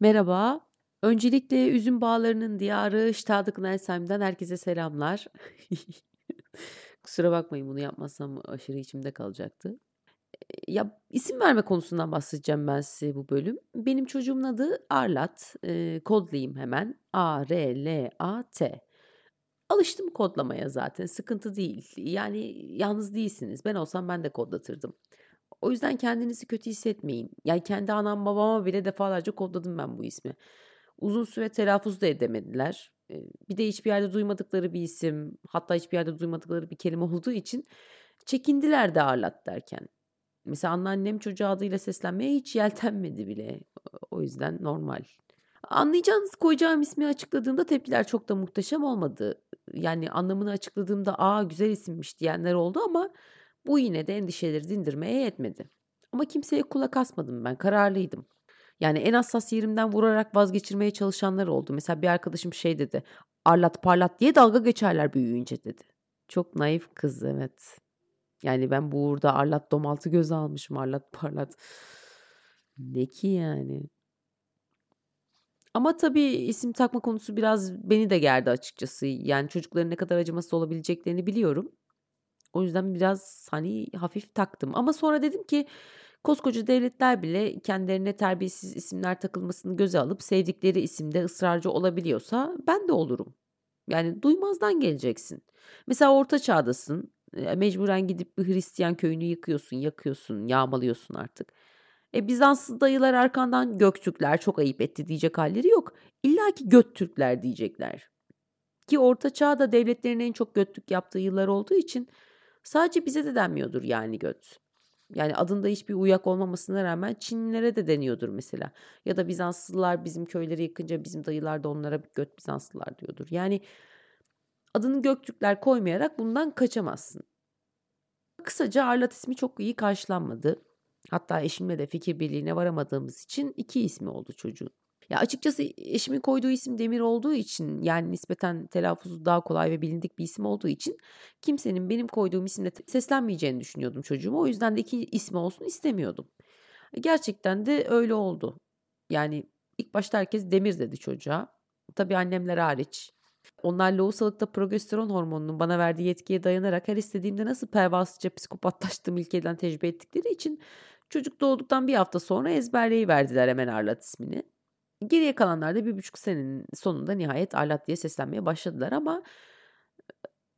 Merhaba. Öncelikle üzüm bağlarının diyarı Stade-Cnelsheim'den herkese selamlar. Kusura bakmayın bunu yapmazsam aşırı içimde kalacaktı. Eee, ya, isim verme konusundan bahsedeceğim ben size bu bölüm. Benim çocuğumun adı Arlat. Eee, kodlayayım hemen. A-R-L-A-T. Alıştım kodlamaya zaten, sıkıntı değil. Yani yalnız değilsiniz. Ben olsam ben de kodlatırdım. O yüzden kendinizi kötü hissetmeyin. Yani kendi anam babama bile defalarca kodladım ben bu ismi. Uzun süre telaffuz da edemediler. Bir de hiçbir yerde duymadıkları bir isim, hatta hiçbir yerde duymadıkları bir kelime olduğu için çekindiler de Arlat derken. Mesela anneannem çocuğa adıyla seslenmeye hiç yeltenmedi bile. O yüzden normal. Anlayacağınız koyacağım ismi açıkladığımda tepkiler çok da muhteşem olmadı. Yani anlamını açıkladığımda "A, güzel isimmiş." diyenler oldu ama bu yine de endişeleri dindirmeye yetmedi. Ama kimseye kulak asmadım ben, kararlıydım. Yani en hassas yerimden vurarak vazgeçirmeye çalışanlar oldu. Mesela bir arkadaşım şey dedi, "Arlat parlat diye dalga geçerler büyüyünce." dedi. Çok naif kız, evet. Yani ben bu uğurda Arlat Domalt'ı göze almışım, Arlat parlat. Ne ki yani? Ama tabii isim takma konusu biraz beni de gerdi açıkçası. Yani çocukların ne kadar acımasız olabileceklerini biliyorum. O yüzden biraz, hani, hafif taktım ama sonra dedim ki koskoca devletler bile kendilerine terbiyesiz isimler takılmasını göze alıp sevdikleri isimde ısrarcı olabiliyorsa ben de olurum. Yani duymazdan geleceksin. Mesela orta çağdasın, eee, mecburen gidip bir Hristiyan köyünü yıkıyorsun, yakıyorsun, yağmalıyorsun artık. E, Bizanslı dayılar arkandan "Göktürkler çok ayıp etti." diyecek hâlleri yok. İllaki "Göttürkler" diyecekler. Ki orta çağda devletlerin en çok götlük yaptığı yıllar olduğu için sadece bize de denmiyordur yani göt. Yani adında hiçbir uyak olmamasına rağmen Çinlilere de deniyordur mesela. Ya da Bizanslılar bizim köyleri yıkınca bizim dayılar da onlara "Göt Bizanslılar." diyordur. Yani adını Göktürkler koymayarak bundan kaçamazsın. Kısaca Arlat ismi çok iyi karşılanmadı. Hatta eşimle de fikir birliğine varamadığımız için 2 ismi oldu çocuğun. Ya, açıkçası eşimin koyduğu isim Demir olduğu için, yani nispeten telaffuzu daha kolay ve bilindik bir isim olduğu için kimsenin benim koyduğum isimle seslenmeyeceğini düşünüyordum çocuğuma. O yüzden de 2 ismi olsun istemiyordum. E, gerçekten de öyle oldu. Yani ilk başta herkes Demir dedi çocuğa. Tabii annemler hariç. Onlar lohusalıkta progesteron hormonunun bana verdiği yetkiye dayanarak her istediğimde nasıl pervasızca psikopatlaştığımı ilkeden tecrübe ettikleri için çocuk doğduktan 1 hafta sonra ezberleyiverdiler hemen Arlat ismini. Geriye kalanlar da 1,5 senenin sonunda nihayet Arlat diye seslenmeye başladılar ama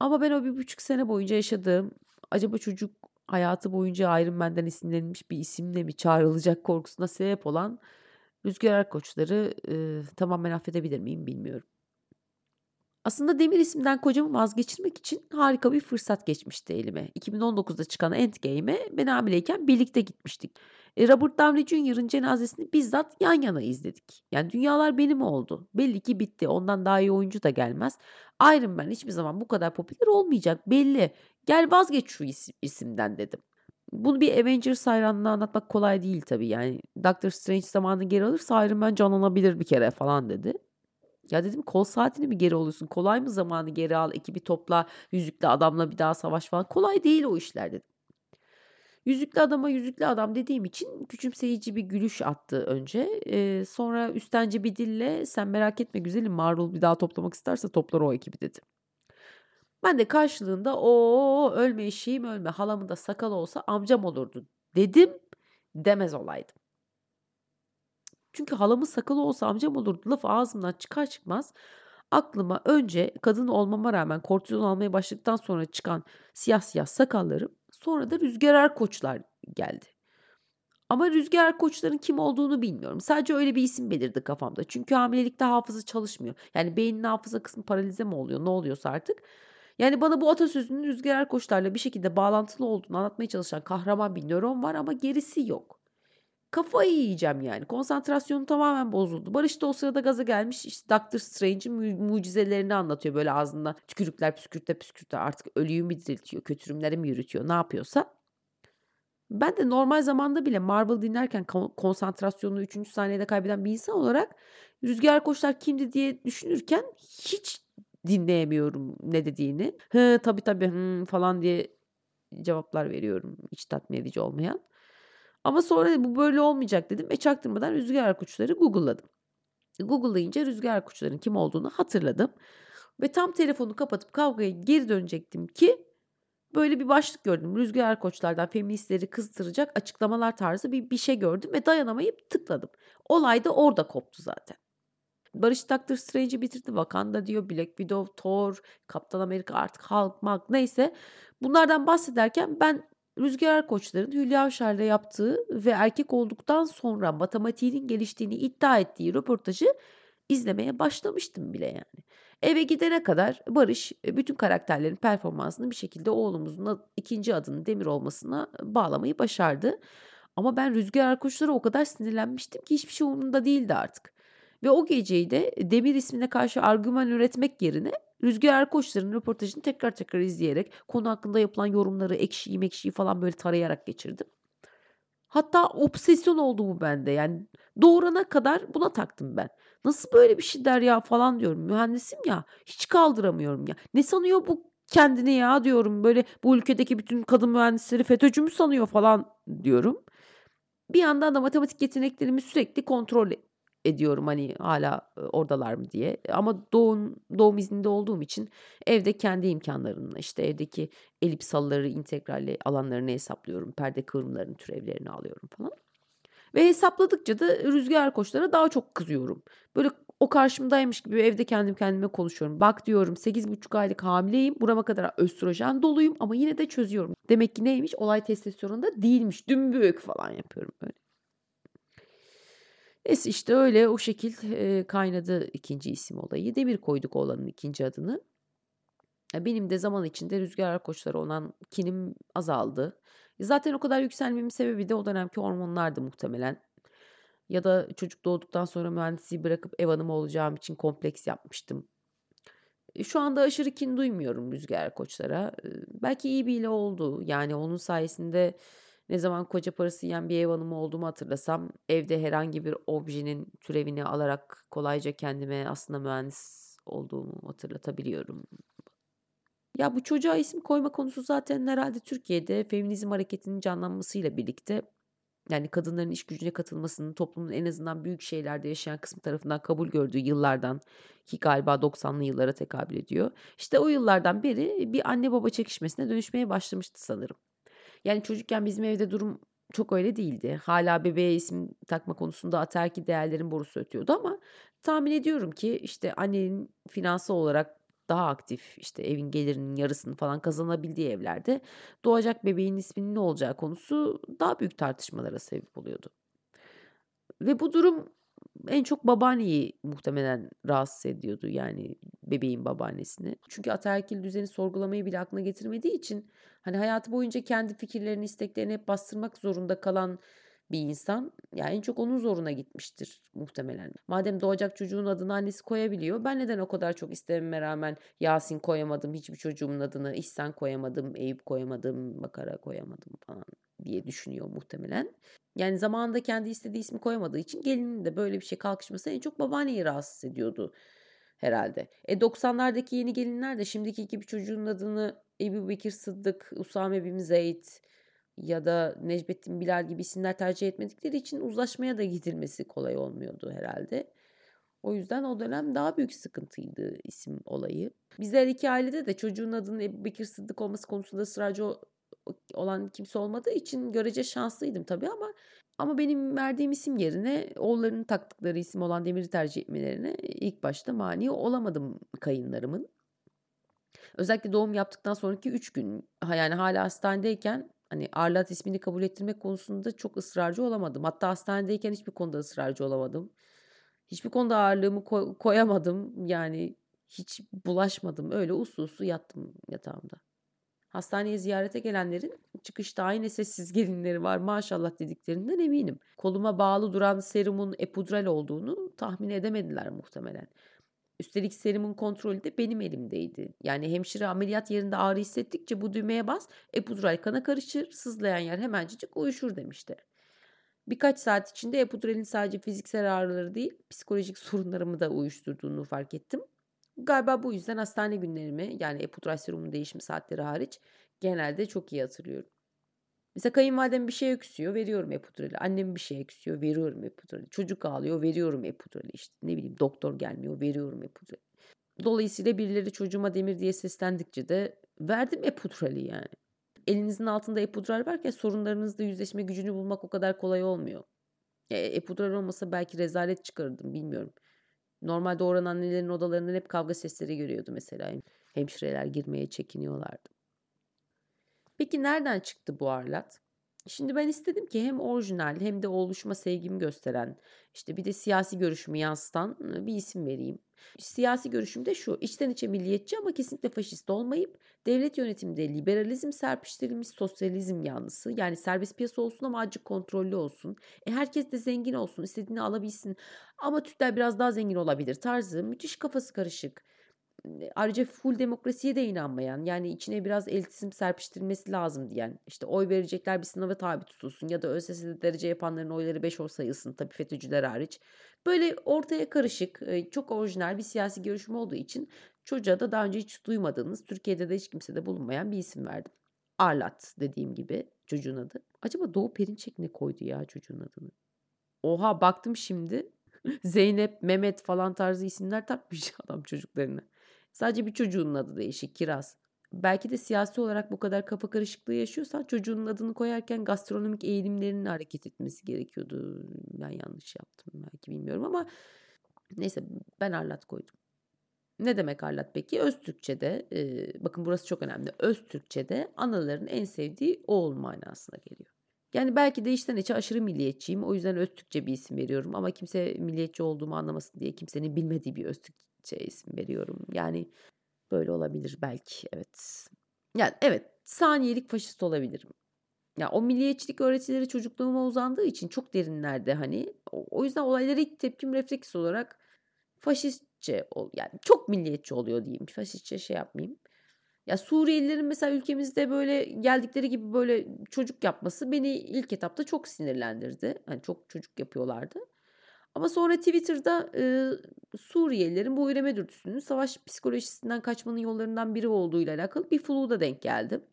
ama ben o 1,5 sene boyunca yaşadığım, acaba çocuk hayatı boyunca Iron Man'den esinlenilmiş bir isimle mi çağrılacak korkusuna sebep olan Rüzgar Erkoçlar'ı, ııı, tamamen affedebilir miyim bilmiyorum. Aslında Demir isimden kocamı vazgeçirmek için harika bir fırsat geçmişti elime. 2019'da çıkan Endgame'e ben hamileyken birlikte gitmiştik. E, Robert Downey Jr.'ın cenazesini bizzat yan yana izledik. Yani dünyalar benim oldu. Belli ki bitti. Ondan daha iyi oyuncu da gelmez. Iron Man hiçbir zaman bu kadar popüler olmayacak belli. Gel vazgeç şu isim, isimden dedim. Bunu bir Avengers hayranına anlatmak kolay değil tabii. Yani Doctor Strange zamanını geri alırsa Iron Man canlanabilir bir kere falan dedi. Ya dedim kol saatini mi geri alıyorsun? Kolay mı zamanı geri al, ekibi topla, yüzüklü adamla bir daha savaş falan. Kolay değil o işler dedim. Yüzüklü adama yüzüklü adam dediğim için küçümseyici bir gülüş attı önce. Eee, sonra üstenci bir dille sen merak etme güzelim Marvel bir daha toplamak isterse toplar o ekibi dedi. Ben de karşılığında o ölme eşeğim ölme halamın da sakalı olsa amcam olurdu dedim demez olaydım. Çünkü halamın sakalı olsa amcam olurdu lafı ağzımdan çıkar çıkmaz aklıma önce kadın olmama rağmen kortizon almaya başladıktan sonra çıkan siyah siyah sakallarım sonra da Rüzgar Erkoçlar geldi. Ama Rüzgar Erkoçlar'ın kim olduğunu bilmiyorum. Sadece öyle bir isim belirdi kafamda. Çünkü hamilelikte hafıza çalışmıyor. Yani beynin hafıza kısmı paralize mi oluyor ne oluyorsa artık. Yani bana bu atasözünün Rüzgar Erkoçlar'la bir şekilde bağlantılı olduğunu anlatmaya çalışan kahraman bir nöron var ama gerisi yok. Kafayı yiyeceğim yani. Konsantrasyonum tamamen bozuldu. Barış da o sırada gaza gelmiş işte Doctor Strange'in mu- mucizelerini anlatıyor böyle ağzında tükürükler püskürte püskürte artık ölüyü mü diriltiyor, kötürümleri mi yürütüyor ne yapıyorsa. Ben de normal zamanda bile Marvel dinlerken kon- konsantrasyonunu 3. saniyede kaybeden bir insan olarak Rüzgar Koçlar kimdi diye düşünürken hiç dinleyemiyorum ne dediğini. Hı tabii tabii hı, falan diye cevaplar veriyorum hiç tatmin edici olmayan. Ama sonra bu böyle olmayacak dedim ve çaktırmadan Rüzgar Erkoçları Google'ladım. Google'layınca Rüzgar Kuşları'nın kim olduğunu hatırladım. Ve tam telefonu kapatıp kavgaya geri dönecektim ki böyle bir başlık gördüm. Rüzgar Koçlardan feministleri kızdıracak açıklamalar tarzı bir, bir şey gördüm ve dayanamayıp tıkladım. Olay da orada koptu zaten. Barış Doctor Strange'i bitirdi. Wakanda diyor, Black Widow, Thor, Kaptan Amerika artık Hulk, Mark neyse. Bunlardan bahsederken ben Rüzgar Koçlar'ın Hülya Avşar'la yaptığı ve erkek olduktan sonra matematiğinin geliştiğini iddia ettiği röportajı izlemeye başlamıştım bile yani. Eve gidene kadar Barış e, bütün karakterlerin performansını bir şekilde oğlumuzun ikinci adının Demir olmasına bağlamayı başardı. Ama ben Rüzgar Koçlar'a o kadar sinirlenmiştim ki hiçbir şey umurumda değildi artık. Ve o geceyi de Demir ismine karşı argüman üretmek yerine Rüzgar Erkoçlar'ın röportajını tekrar tekrar izleyerek konu hakkında yapılan yorumları ekşiyi mekşiyi falan böyle tarayarak geçirdim. Hatta obsesyon oldu bu bende. Yani doğurana kadar buna taktım ben. Nasıl böyle bir şey der ya falan diyorum. Mühendisim ya. Hiç kaldıramıyorum ya. Ne sanıyor bu kendini ya diyorum. Böyle bu ülkedeki bütün kadın mühendisleri FETÖ'cü mü sanıyor falan diyorum. Bir yandan da matematik yeteneklerimi sürekli kontrol ediyorum hani hala oradalar mı diye. Ama doğum, doğum izninde olduğum için evde kendi imkanlarımla işte evdeki elipsalları, integralli alanlarını hesaplıyorum. Perde kıvrımlarının türevlerini alıyorum falan. Ve hesapladıkça da rüzgar koçlara daha çok kızıyorum. Böyle o karşımdaymış gibi evde kendim kendime konuşuyorum. Bak diyorum 8,5 aylık hamileyim. Burama kadar östrojen doluyum ama yine de çözüyorum. Demek ki neymiş? Olay testosteronda değilmiş. Dümbük falan yapıyorum böyle. Neyse işte öyle o şekil e, kaynadı ikinci isim olayı. Demir koyduk oğlanın ikinci adını. Benim de zaman içinde rüzgar koçları olan kinim azaldı. Zaten o kadar yükselmemin sebebi de o dönemki hormonlardı muhtemelen. Ya da çocuk doğduktan sonra mühendisliği bırakıp ev hanımı olacağım için kompleks yapmıştım. Şu anda aşırı kin duymuyorum rüzgar koçlara. Belki iyi bir ile oldu. Yani onun sayesinde ne zaman koca parası yiyen bir ev hanımı olduğumu hatırlasam evde herhangi bir objenin türevini alarak kolayca kendime aslında mühendis olduğumu hatırlatabiliyorum. Ya bu çocuğa isim koyma konusu zaten herhalde Türkiye'de feminizm hareketinin canlanmasıyla birlikte yani kadınların iş gücüne katılmasının toplumun en azından büyük şeylerde yaşayan kısmı tarafından kabul gördüğü yıllardan ki galiba 90'lı yıllara tekabül ediyor. İşte o yıllardan beri bir anne baba çekişmesine dönüşmeye başlamıştı sanırım. Yani çocukken bizim evde durum çok öyle değildi. Hala bebeğe isim takma konusunda ataerkil değerlerin borusu ötüyordu ama tahmin ediyorum ki işte annenin finansal olarak daha aktif işte evin gelirinin yarısını falan kazanabildiği evlerde doğacak bebeğin isminin ne olacağı konusu daha büyük tartışmalara sebep oluyordu. Ve bu durum en çok babaanneyi muhtemelen rahatsız ediyordu yani bebeğin babaannesini. Çünkü ataerkil düzeni sorgulamayı bile aklına getirmediği için hani hayatı boyunca kendi fikirlerini, isteklerini hep bastırmak zorunda kalan bir insan yani en çok onun zoruna gitmiştir muhtemelen. Madem doğacak çocuğun adını annesi koyabiliyor ben neden o kadar çok istememe rağmen Yasin koyamadım, hiçbir çocuğumun adını İhsan koyamadım, Eyüp koyamadım, Makara koyamadım falan diye düşünüyor muhtemelen. Yani zamanında kendi istediği ismi koyamadığı için gelinin de böyle bir şey kalkışması en çok babaanneyi rahatsız ediyordu herhalde. E 90'lardaki yeni gelinler de şimdiki gibi çocuğun adını Ebu Bekir Sıddık, Usame bin Zeyd ya da Necmettin Bilal gibi isimler tercih etmedikleri için uzlaşmaya da gidilmesi kolay olmuyordu herhalde. O yüzden o dönem daha büyük sıkıntıydı isim olayı. Bizler iki ailede de çocuğun adının Ebu Bekir Sıddık olması konusunda ısrarcı olan kimse olmadığı için görece şanslıydım tabii ama ama benim verdiğim isim yerine oğullarının taktıkları isim olan Demir'i tercih etmelerine ilk başta mani olamadım kayınlarımın. Özellikle doğum yaptıktan sonraki 3 gün yani hala hastanedeyken hani Arlat ismini kabul ettirmek konusunda çok ısrarcı olamadım. Hatta hastanedeyken hiçbir konuda ısrarcı olamadım. Hiçbir konuda ağırlığımı koy- koyamadım. Yani hiç bulaşmadım. Öyle uslu uslu yattım yatağımda. Hastaneye ziyarete gelenlerin çıkışta aynı sessiz gelinleri var maşallah dediklerinden eminim. Koluma bağlı duran serumun epudral olduğunu tahmin edemediler muhtemelen. Üstelik serumun kontrolü de benim elimdeydi. Yani hemşire ameliyat yerinde ağrı hissettikçe bu düğmeye bas, epudral kana karışır, sızlayan yer hemencik uyuşur demişti. Birkaç saat içinde epudralin sadece fiziksel ağrıları değil, psikolojik sorunlarımı da uyuşturduğunu fark ettim. Galiba bu yüzden hastane günlerimi yani epudral serumun değişim saatleri hariç genelde çok iyi hatırlıyorum. Mesela kayınvalidem bir şey öksüyor, veriyorum epidural. Annem bir şey öksüyor, veriyorum epidural. Çocuk ağlıyor, veriyorum epidural. İşte ne bileyim doktor gelmiyor, veriyorum epidural. Dolayısıyla birileri çocuğuma demir diye seslendikçe de verdim epidurali yani. Elinizin altında epidural varken sorunlarınızla yüzleşme gücünü bulmak o kadar kolay olmuyor. E, epidural olmasa belki rezalet çıkarırdım bilmiyorum. Normalde oran annelerin odalarından hep kavga sesleri görüyordu mesela. Hemşireler girmeye çekiniyorlardı. Peki nereden çıktı bu arlat? Şimdi ben istedim ki hem orijinal hem de oluşma sevgimi gösteren, işte bir de siyasi görüşümü yansıtan bir isim vereyim. Siyasi görüşüm de şu, içten içe milliyetçi ama kesinlikle faşist olmayıp devlet yönetiminde liberalizm serpiştirilmiş sosyalizm yanlısı. Yani serbest piyasa olsun ama acık kontrollü olsun. E herkes de zengin olsun, istediğini alabilsin. Ama Türkler biraz daha zengin olabilir tarzı. Müthiş kafası karışık ayrıca full demokrasiye de inanmayan yani içine biraz elitizm serpiştirilmesi lazım diyen işte oy verecekler bir sınava tabi tutulsun ya da ÖSS'de derece yapanların oyları 5 oy sayılsın tabii FETÖ'cüler hariç. Böyle ortaya karışık çok orijinal bir siyasi görüşüm olduğu için çocuğa da daha önce hiç duymadığınız Türkiye'de de hiç kimsede bulunmayan bir isim verdim. Arlat dediğim gibi çocuğun adı. Acaba Doğu Perinçek ne koydu ya çocuğun adını? Oha baktım şimdi. Zeynep, Mehmet falan tarzı isimler takmış adam çocuklarına. Sadece bir çocuğunun adı değişik Kiraz. Belki de siyasi olarak bu kadar kafa karışıklığı yaşıyorsan çocuğunun adını koyarken gastronomik eğilimlerinin hareket etmesi gerekiyordu. Ben yanlış yaptım belki bilmiyorum ama neyse ben Arlat koydum. Ne demek Arlat peki? Öz Türkçe'de, e, bakın burası çok önemli. Öz Türkçe'de anaların en sevdiği oğul manasına geliyor. Yani belki de içten içe aşırı milliyetçiyim. O yüzden öz Türkçe bir isim veriyorum. Ama kimse milliyetçi olduğumu anlamasın diye kimsenin bilmediği bir öz Türkçe şey isim veriyorum. Yani böyle olabilir belki evet. Yani evet saniyelik faşist olabilirim. Ya o milliyetçilik öğretileri çocukluğuma uzandığı için çok derinlerde hani o, yüzden olaylara ilk tepkim refleks olarak faşistçe ol yani çok milliyetçi oluyor diyeyim. Faşistçe şey yapmayayım. Ya Suriyelilerin mesela ülkemizde böyle geldikleri gibi böyle çocuk yapması beni ilk etapta çok sinirlendirdi. Hani çok çocuk yapıyorlardı. Ama sonra Twitter'da e, Suriyelilerin bu üreme dürtüsünün savaş psikolojisinden kaçmanın yollarından biri olduğuyla alakalı bir fluğda denk geldim.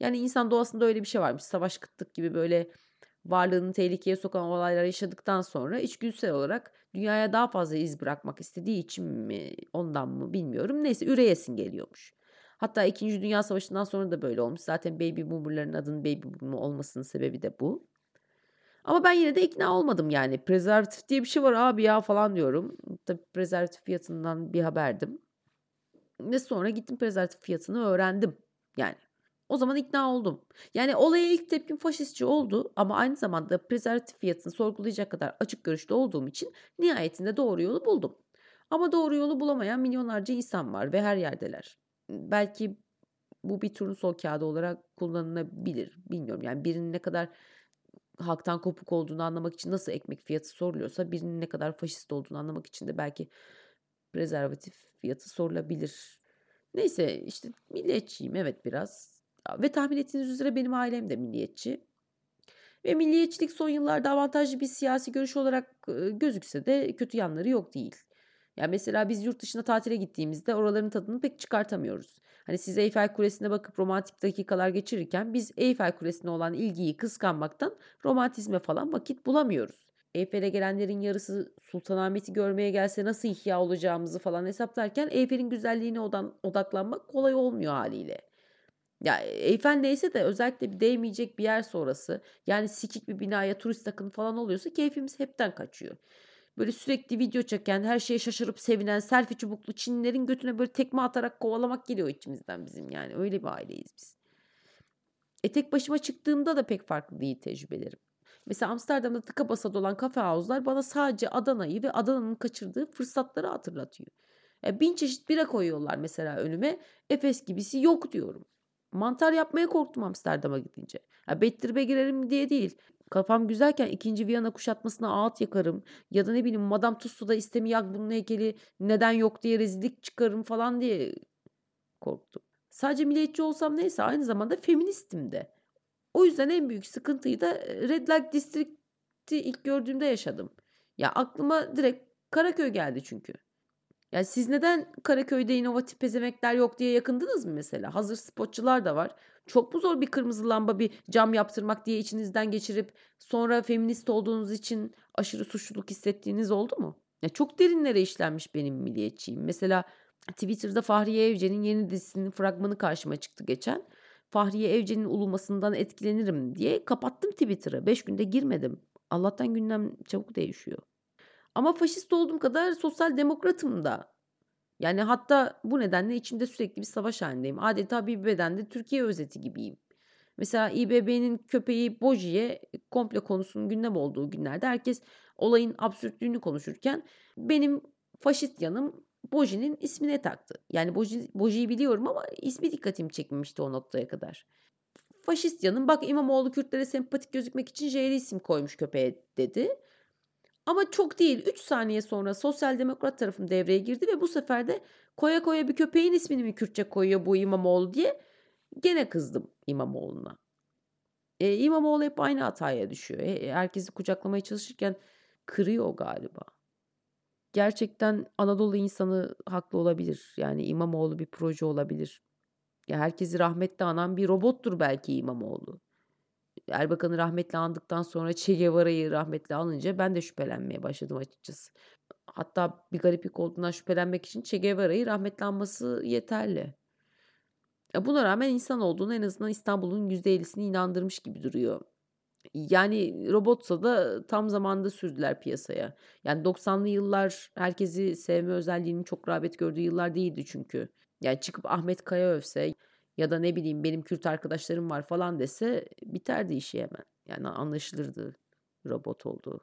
Yani insan doğasında öyle bir şey varmış. Savaş kıtlık gibi böyle varlığını tehlikeye sokan olaylar yaşadıktan sonra içgüdüsel olarak dünyaya daha fazla iz bırakmak istediği için mi ondan mı bilmiyorum. Neyse üreyesin geliyormuş. Hatta 2. Dünya Savaşı'ndan sonra da böyle olmuş. Zaten baby boomerların adının baby boomer olmasının sebebi de bu. Ama ben yine de ikna olmadım yani. Prezervatif diye bir şey var abi ya falan diyorum. Tabii prezervatif fiyatından bir haberdim. Ve sonra gittim prezervatif fiyatını öğrendim. Yani o zaman ikna oldum. Yani olaya ilk tepkim faşistçi oldu ama aynı zamanda prezervatif fiyatını sorgulayacak kadar açık görüşlü olduğum için nihayetinde doğru yolu buldum. Ama doğru yolu bulamayan milyonlarca insan var ve her yerdeler. Belki bu bir turnusol kağıdı olarak kullanılabilir. Bilmiyorum yani birinin ne kadar halktan kopuk olduğunu anlamak için nasıl ekmek fiyatı soruluyorsa birinin ne kadar faşist olduğunu anlamak için de belki prezervatif fiyatı sorulabilir. Neyse işte milliyetçiyim evet biraz. Ve tahmin ettiğiniz üzere benim ailem de milliyetçi. Ve milliyetçilik son yıllarda avantajlı bir siyasi görüş olarak gözükse de kötü yanları yok değil. Ya mesela biz yurt dışına tatile gittiğimizde oraların tadını pek çıkartamıyoruz. Hani siz Eyfel Kulesi'ne bakıp romantik dakikalar geçirirken biz Eyfel Kulesi'ne olan ilgiyi kıskanmaktan romantizme falan vakit bulamıyoruz. Eyfel'e gelenlerin yarısı Sultanahmet'i görmeye gelse nasıl ihya olacağımızı falan hesaplarken Eyfel'in güzelliğine odan, odaklanmak kolay olmuyor haliyle. Ya Eyfel neyse de özellikle bir değmeyecek bir yer sonrası yani sikik bir binaya turist akın falan oluyorsa keyfimiz hepten kaçıyor. Böyle sürekli video çeken, her şeye şaşırıp sevinen, selfie çubuklu Çinlilerin götüne böyle tekme atarak kovalamak geliyor içimizden bizim yani. Öyle bir aileyiz biz. E tek başıma çıktığımda da pek farklı değil tecrübelerim. Mesela Amsterdam'da tıka basa dolan kafe havuzlar bana sadece Adana'yı ve Adana'nın kaçırdığı fırsatları hatırlatıyor. E, bin çeşit bira koyuyorlar mesela önüme. Efes gibisi yok diyorum. Mantar yapmaya korktum Amsterdam'a gidince. Ya Bettirbe girerim diye değil. Kafam güzelken ikinci Viyana kuşatmasına ağıt yakarım. Ya da ne bileyim Madame Tussauds'da istemi yak bunun heykeli neden yok diye rezillik çıkarım falan diye korktum. Sadece milliyetçi olsam neyse aynı zamanda feministim de. O yüzden en büyük sıkıntıyı da Red Light District'i ilk gördüğümde yaşadım. Ya aklıma direkt Karaköy geldi çünkü. Yani siz neden Karaköy'de inovatif pezemekler yok diye yakındınız mı mesela? Hazır spotçular da var. Çok mu zor bir kırmızı lamba bir cam yaptırmak diye içinizden geçirip sonra feminist olduğunuz için aşırı suçluluk hissettiğiniz oldu mu? Ya çok derinlere işlenmiş benim milliyetçiyim. Mesela Twitter'da Fahriye Evcen'in yeni dizisinin fragmanı karşıma çıktı geçen. Fahriye Evcen'in ulumasından etkilenirim diye kapattım Twitter'ı. Beş günde girmedim. Allah'tan gündem çabuk değişiyor. Ama faşist olduğum kadar sosyal demokratım da. Yani hatta bu nedenle içimde sürekli bir savaş halindeyim. Adeta bir bedende Türkiye özeti gibiyim. Mesela İBB'nin köpeği Boji'ye komple konusunun gündem olduğu günlerde herkes olayın absürtlüğünü konuşurken benim faşist yanım Boji'nin ismine taktı. Yani Boji, Boji'yi biliyorum ama ismi dikkatimi çekmemişti o noktaya kadar. Faşist yanım bak İmamoğlu Kürtlere sempatik gözükmek için J'li isim koymuş köpeğe dedi. Ama çok değil 3 saniye sonra sosyal demokrat tarafım devreye girdi ve bu sefer de koya koya bir köpeğin ismini mi Kürtçe koyuyor bu İmamoğlu diye gene kızdım İmamoğlu'na. E, İmamoğlu hep aynı hataya düşüyor. E, herkesi kucaklamaya çalışırken kırıyor galiba. Gerçekten Anadolu insanı haklı olabilir. Yani İmamoğlu bir proje olabilir. Ya herkesi rahmetle anan bir robottur belki İmamoğlu. Erbakan'ı rahmetle andıktan sonra Che Guevara'yı rahmetle alınca ben de şüphelenmeye başladım açıkçası. Hatta bir gariplik olduğundan şüphelenmek için Che Guevara'yı rahmetle anması yeterli. Buna rağmen insan olduğunu en azından İstanbul'un %50'sini inandırmış gibi duruyor. Yani robotsa da tam zamanda sürdüler piyasaya. Yani 90'lı yıllar herkesi sevme özelliğinin çok rağbet gördüğü yıllar değildi çünkü. Yani çıkıp Ahmet Kaya övse ya da ne bileyim benim Kürt arkadaşlarım var falan dese biterdi işi hemen. Yani anlaşılırdı robot olduğu.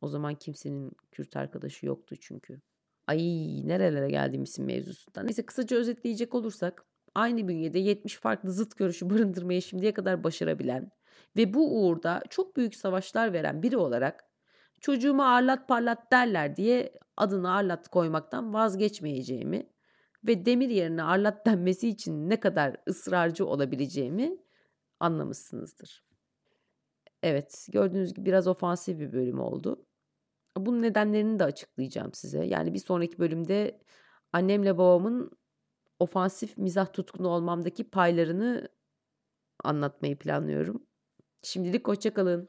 O zaman kimsenin Kürt arkadaşı yoktu çünkü. Ay nerelere geldiğimizin mevzusundan. Neyse kısaca özetleyecek olursak aynı bünyede 70 farklı zıt görüşü barındırmayı şimdiye kadar başarabilen ve bu uğurda çok büyük savaşlar veren biri olarak çocuğuma arlat parlat derler diye adını arlat koymaktan vazgeçmeyeceğimi ve demir yerine arlat denmesi için ne kadar ısrarcı olabileceğimi anlamışsınızdır. Evet, gördüğünüz gibi biraz ofansif bir bölüm oldu. Bunun nedenlerini de açıklayacağım size. Yani bir sonraki bölümde annemle babamın ofansif mizah tutkunu olmamdaki paylarını anlatmayı planlıyorum. Şimdilik hoşçakalın.